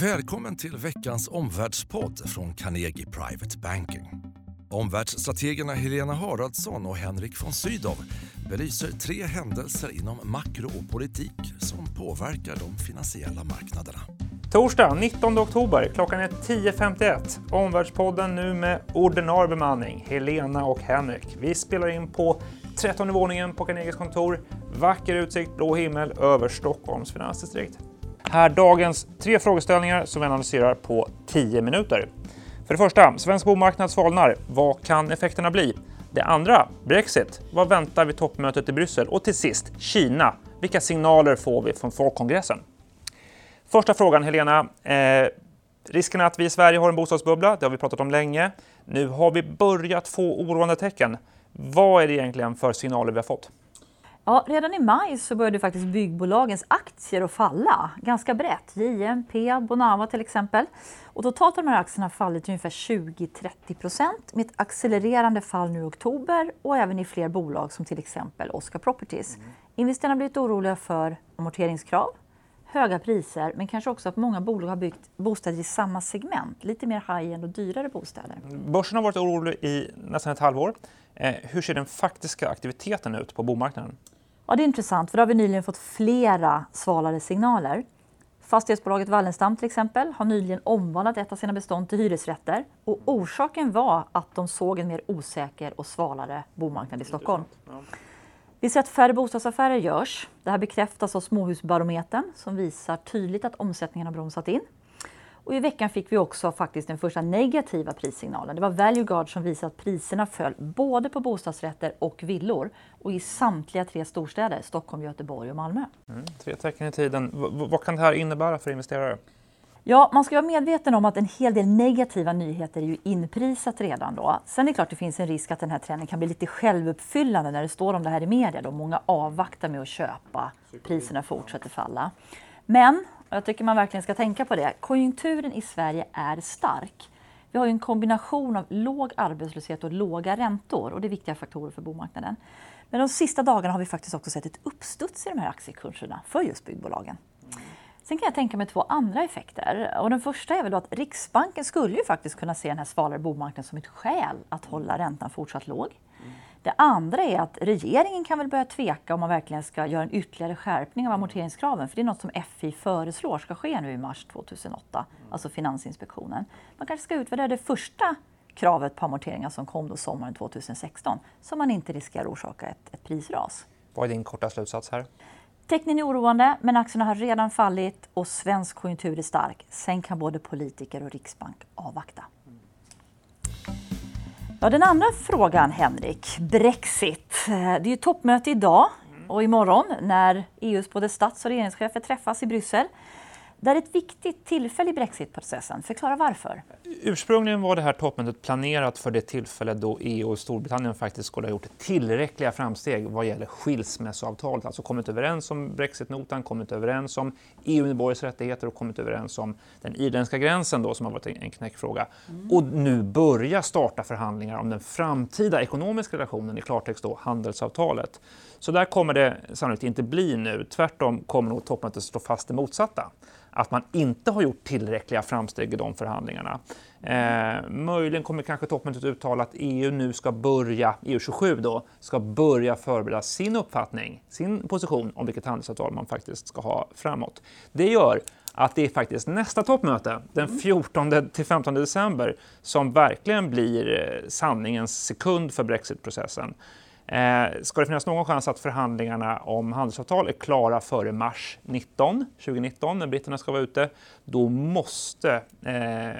Välkommen till veckans omvärldspodd från Carnegie Private Banking. Omvärldsstrategerna Helena Haraldsson och Henrik von Sydow belyser tre händelser inom makro och politik som påverkar de finansiella marknaderna. Torsdag 19 oktober, klockan är 10.51. Omvärldspodden nu med ordinarie bemanning, Helena och Henrik. Vi spelar in på 13 våningen på Carnegies kontor. Vacker utsikt, blå himmel över Stockholms finansdistrikt. Här dagens tre frågeställningar som vi analyserar på 10 minuter. För det första, svensk bomarknad svalnar. Vad kan effekterna bli? Det andra, Brexit. Vad väntar vid toppmötet i Bryssel? Och till sist, Kina. Vilka signaler får vi från folkkongressen? Första frågan, Helena. Eh, risken att vi i Sverige har en bostadsbubbla, det har vi pratat om länge. Nu har vi börjat få oroande tecken. Vad är det egentligen för signaler vi har fått? Ja, redan i maj så började faktiskt byggbolagens aktier att falla ganska brett. JMP, Bonava till exempel. Och totalt har de här aktierna fallit ungefär 20-30 procent med ett accelererande fall nu i oktober och även i fler bolag som till exempel Oscar Properties. Mm. Investerarna har blivit oroliga för amorteringskrav, höga priser men kanske också att många bolag har byggt bostäder i samma segment, lite mer high-end och dyrare bostäder. Börsen har varit orolig i nästan ett halvår. Eh, hur ser den faktiska aktiviteten ut på bomarknaden? Ja, det är intressant för då har vi nyligen fått flera svalare signaler. Fastighetsbolaget Wallenstam till exempel har nyligen omvandlat ett av sina bestånd till hyresrätter och orsaken var att de såg en mer osäker och svalare bomarknad i Stockholm. Vi ser att färre bostadsaffärer görs. Det här bekräftas av Småhusbarometern som visar tydligt att omsättningen har bromsat in. Och I veckan fick vi också faktiskt den första negativa prissignalen. Det var Valueguard som visade att priserna föll både på bostadsrätter och villor och i samtliga tre storstäder, Stockholm, Göteborg och Malmö. Mm, tre tecken i tiden. V vad kan det här innebära för investerare? Ja, man ska vara medveten om att en hel del negativa nyheter är ju inprisat redan då. Sen är det klart att det finns en risk att den här trenden kan bli lite självuppfyllande när det står om det här i media. Då. Många avvaktar med att köpa, priserna fortsätter falla. Men jag tycker man verkligen ska tänka på det. Konjunkturen i Sverige är stark. Vi har en kombination av låg arbetslöshet och låga räntor och det är viktiga faktorer för bomarknaden. Men de sista dagarna har vi faktiskt också sett ett uppstuds i de här aktiekurserna för just byggbolagen. Sen kan jag tänka mig två andra effekter. Och den första är väl att Riksbanken skulle ju faktiskt kunna se den här svalare bomarknaden som ett skäl att hålla räntan fortsatt låg. Det andra är att regeringen kan väl börja tveka om man verkligen ska göra en ytterligare skärpning av amorteringskraven. För det är något som FI föreslår ska ske nu i mars 2008, alltså Finansinspektionen. Man kanske ska utvärdera det första kravet på amorteringar som kom då sommaren 2016, så man inte riskerar orsaka ett, ett prisras. Vad är din korta slutsats här? Tecknen är oroande, men aktierna har redan fallit och svensk konjunktur är stark. Sen kan både politiker och riksbank avvakta. Ja, den andra frågan, Henrik, Brexit. Eh, det är ju toppmöte idag och imorgon när EUs både stats och regeringschefer träffas i Bryssel. Det är ett viktigt tillfälle i brexitprocessen. Förklara varför. Ursprungligen var det här toppmötet planerat för det tillfälle då EU och Storbritannien faktiskt skulle ha gjort tillräckliga framsteg vad gäller skilsmässoavtalet. Alltså kommit överens om brexitnotan, kommit överens om EU-medborgares rättigheter och kommit överens om den irländska gränsen då, som har varit en knäckfråga. Mm. Och nu börja starta förhandlingar om den framtida ekonomiska relationen, i klartext då handelsavtalet. Så där kommer det sannolikt inte bli nu. Tvärtom kommer nog toppmötet stå fast det motsatta att man inte har gjort tillräckliga framsteg i de förhandlingarna. Eh, möjligen kommer kanske toppmötet uttala att EU nu ska börja, EU27 då, ska börja förbereda sin uppfattning, sin position om vilket handelsavtal man faktiskt ska ha framåt. Det gör att det är faktiskt nästa toppmöte, den 14 till 15 december, som verkligen blir eh, sanningens sekund för brexitprocessen. Eh, ska det finnas någon chans att förhandlingarna om handelsavtal är klara före mars 19, 2019, när britterna ska vara ute, då måste eh,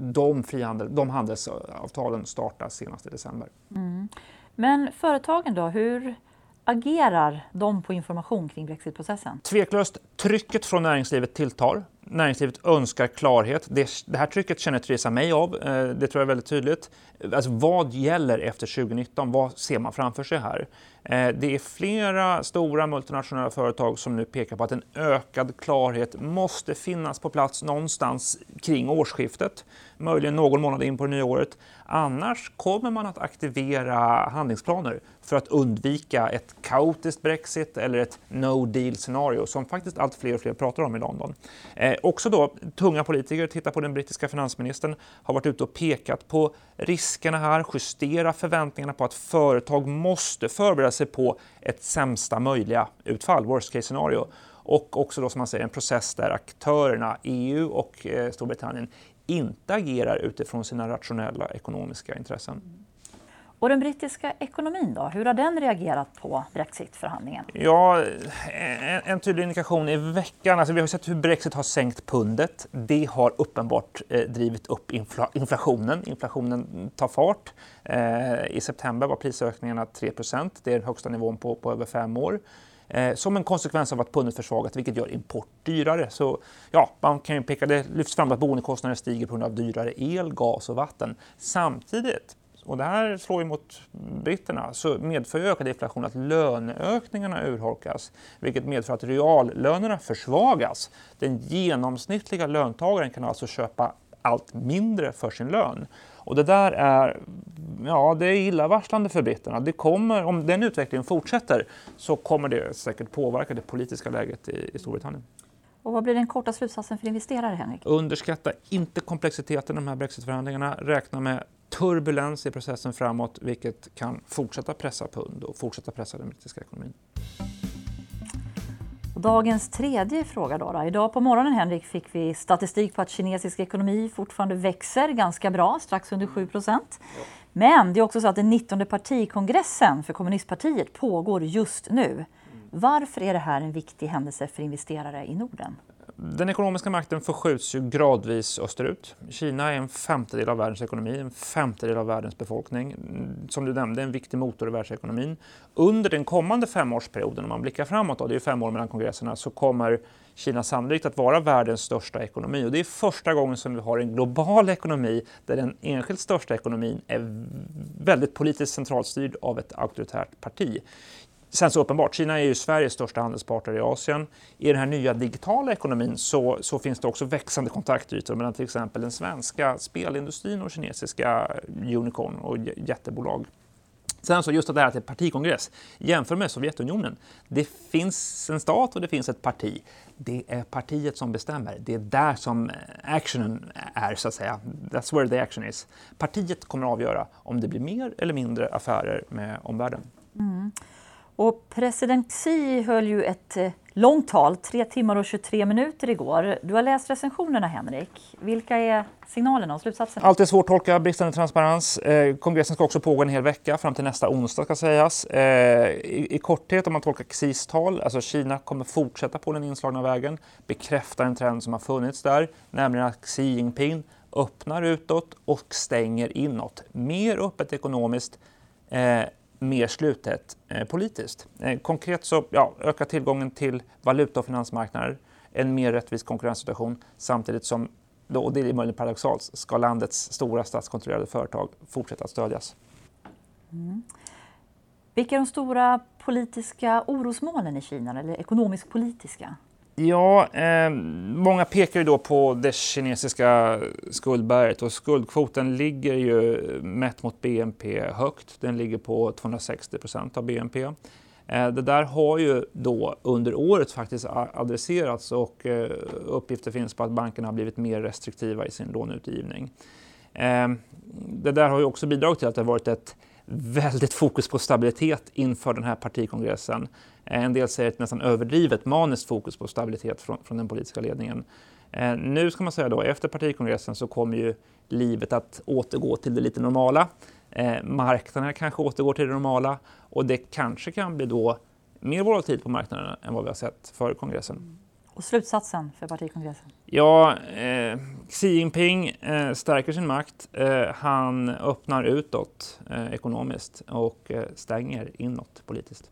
de, frihandel, de handelsavtalen starta senast i december. Mm. Men företagen då, hur agerar de på information kring brexitprocessen? Tveklöst, trycket från näringslivet tilltar. Näringslivet önskar klarhet. Det, det här trycket känner Theresa May av, eh, det tror jag är väldigt tydligt. Alltså, vad gäller efter 2019? Vad ser man framför sig här? Eh, det är flera stora multinationella företag som nu pekar på att en ökad klarhet måste finnas på plats någonstans kring årsskiftet, möjligen någon månad in på det nya året. Annars kommer man att aktivera handlingsplaner för att undvika ett kaotiskt Brexit eller ett no deal scenario som faktiskt allt fler och fler pratar om i London. Eh, Eh, också då tunga politiker, titta på den brittiska finansministern, har varit ute och pekat på riskerna här, justera förväntningarna på att företag måste förbereda sig på ett sämsta möjliga utfall, worst case scenario. Och också då som man säger en process där aktörerna, EU och eh, Storbritannien, inte agerar utifrån sina rationella ekonomiska intressen. Och den brittiska ekonomin då, hur har den reagerat på brexitförhandlingen? Ja, en, en tydlig indikation i veckan, alltså vi har sett hur brexit har sänkt pundet. Det har uppenbart eh, drivit upp infla, inflationen. Inflationen tar fart. Eh, I september var prisökningarna 3% Det är den högsta nivån på, på över fem år. Eh, som en konsekvens av att pundet försvagat, vilket gör import dyrare. Så ja, man kan ju peka, det lyfts fram att boendekostnader stiger på grund av dyrare el, gas och vatten. Samtidigt och det här slår ju mot britterna, så medför ökad inflation att löneökningarna urholkas, vilket medför att reallönerna försvagas. Den genomsnittliga löntagaren kan alltså köpa allt mindre för sin lön. Och det där är, ja, det är illavarslande för britterna. Det kommer, om den utvecklingen fortsätter så kommer det säkert påverka det politiska läget i, i Storbritannien. Och vad blir den korta slutsatsen för investerare, Henrik? Underskatta inte komplexiteten i de här brexitförhandlingarna. Räkna med turbulens i processen framåt vilket kan fortsätta pressa pund och fortsätta pressa den brittiska ekonomin. Dagens tredje fråga då, då. Idag på morgonen Henrik fick vi statistik på att kinesisk ekonomi fortfarande växer ganska bra, strax under 7 procent. Men det är också så att den 19 partikongressen för kommunistpartiet pågår just nu. Varför är det här en viktig händelse för investerare i Norden? Den ekonomiska makten förskjuts ju gradvis österut. Kina är en femtedel av världens ekonomi, en femtedel av världens befolkning. Mm, som du nämnde, en viktig motor i världsekonomin. Under den kommande femårsperioden, om man blickar framåt, då, det är fem år mellan kongresserna, så kommer Kina sannolikt att vara världens största ekonomi. Och det är första gången som vi har en global ekonomi där den enskilt största ekonomin är väldigt politiskt centralstyrd av ett auktoritärt parti. Sen så uppenbart, Kina är ju Sveriges största handelspartner i Asien. I den här nya digitala ekonomin så, så finns det också växande kontaktytor mellan till exempel den svenska spelindustrin och kinesiska unicorn och jättebolag. Sen så just det här att det är partikongress, jämför med Sovjetunionen. Det finns en stat och det finns ett parti. Det är partiet som bestämmer. Det är där som eh, actionen är, så att säga. That's where the action is. Partiet kommer att avgöra om det blir mer eller mindre affärer med omvärlden. Mm. Och president Xi höll ju ett eh, långt tal, 3 timmar och 23 minuter igår. Du har läst recensionerna Henrik. Vilka är signalerna och slutsatserna? Allt svårt att tolka, bristande transparens. Eh, kongressen ska också pågå en hel vecka fram till nästa onsdag ska sägas. Eh, i, korthet om man tolkar Xis tal, alltså Kina kommer fortsätta på den inslagna vägen, bekräfta en trend som har funnits där, nämligen att Xi Jinping öppnar utåt och stänger inåt. Mer öppet ekonomiskt, eh, mer slutet eh, politiskt. Eh, konkret så ja, ökar tillgången till valuta och finansmarknader, en mer rättvis konkurrenssituation samtidigt som, då, och det är möjligen paradoxalt, ska landets stora statskontrollerade företag fortsätta att stödjas. Mm. Vilka är de stora politiska orosmålen i Kina, eller ekonomisk-politiska? Ja, eh, många pekar ju då på det kinesiska skuldberget och skuldkvoten ligger ju mätt mot BNP högt. Den ligger på 260 procent av BNP. Eh, det där har ju då under året faktiskt adresserats och eh, uppgifter finns på att bankerna har blivit mer restriktiva i sin låneutgivning. Eh, det där har ju också bidragit till att det har varit ett väldigt fokus på stabilitet inför den här partikongressen. Eh, en del säger ett nästan överdrivet maniskt fokus på stabilitet från, från den politiska ledningen. Eh, nu ska man säga då, efter partikongressen så kommer ju livet att återgå till det lite normala. Eh, marknaderna kanske återgår till det normala och det kanske kan bli då mer volatilt på marknaderna än vad vi har sett före kongressen. Och slutsatsen för partikongressen? Ja, eh, Xi Jinping eh, stärker sin makt. Eh, han öppnar utåt eh, ekonomiskt och eh, stänger inåt politiskt.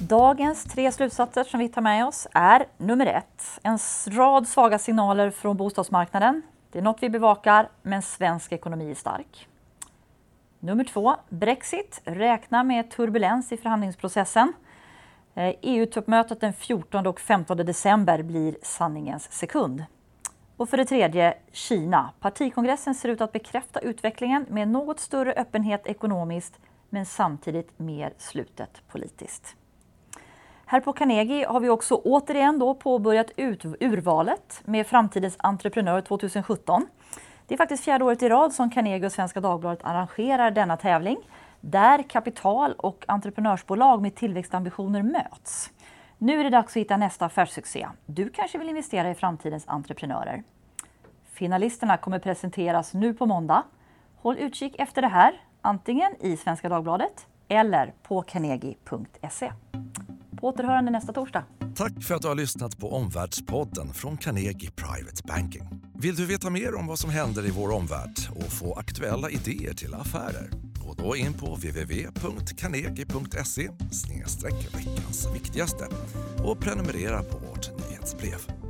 Dagens tre slutsatser som vi tar med oss är nummer ett, en rad svaga signaler från bostadsmarknaden. Det är något vi bevakar, men svensk ekonomi är stark. Nummer två, Brexit. Räkna med turbulens i förhandlingsprocessen. Eh, e EU-toppmötet den 14 och 15 december blir sanningens sekund. Och för det tredje, Kina. Partikongressen ser ut att bekräfta utvecklingen med något större öppenhet ekonomiskt men samtidigt mer slutet politiskt. Här på Carnegie har vi också återigen då påbörjat urvalet med Framtidens entreprenör 2017. Det är faktiskt fjärde året i rad som Carnegie och Svenska Dagbladet arrangerar denna tävling där kapital och entreprenörsbolag med tillväxtambitioner möts. Nu är det dags att hitta nästa affärssuccé. Du kanske vill investera i framtidens entreprenörer. Finalisterna kommer presenteras nu på måndag. Håll utkik efter det här, antingen i Svenska Dagbladet eller på carnegie.se. På återhörande nästa torsdag. Tack för att du har lyssnat på Omvärldspodden från Carnegie Private Banking. Vill du veta mer om vad som händer i vår omvärld och få aktuella idéer till affärer? Gå då in på www.carnegie.se veckans viktigaste och prenumerera på vårt nyhetsbrev.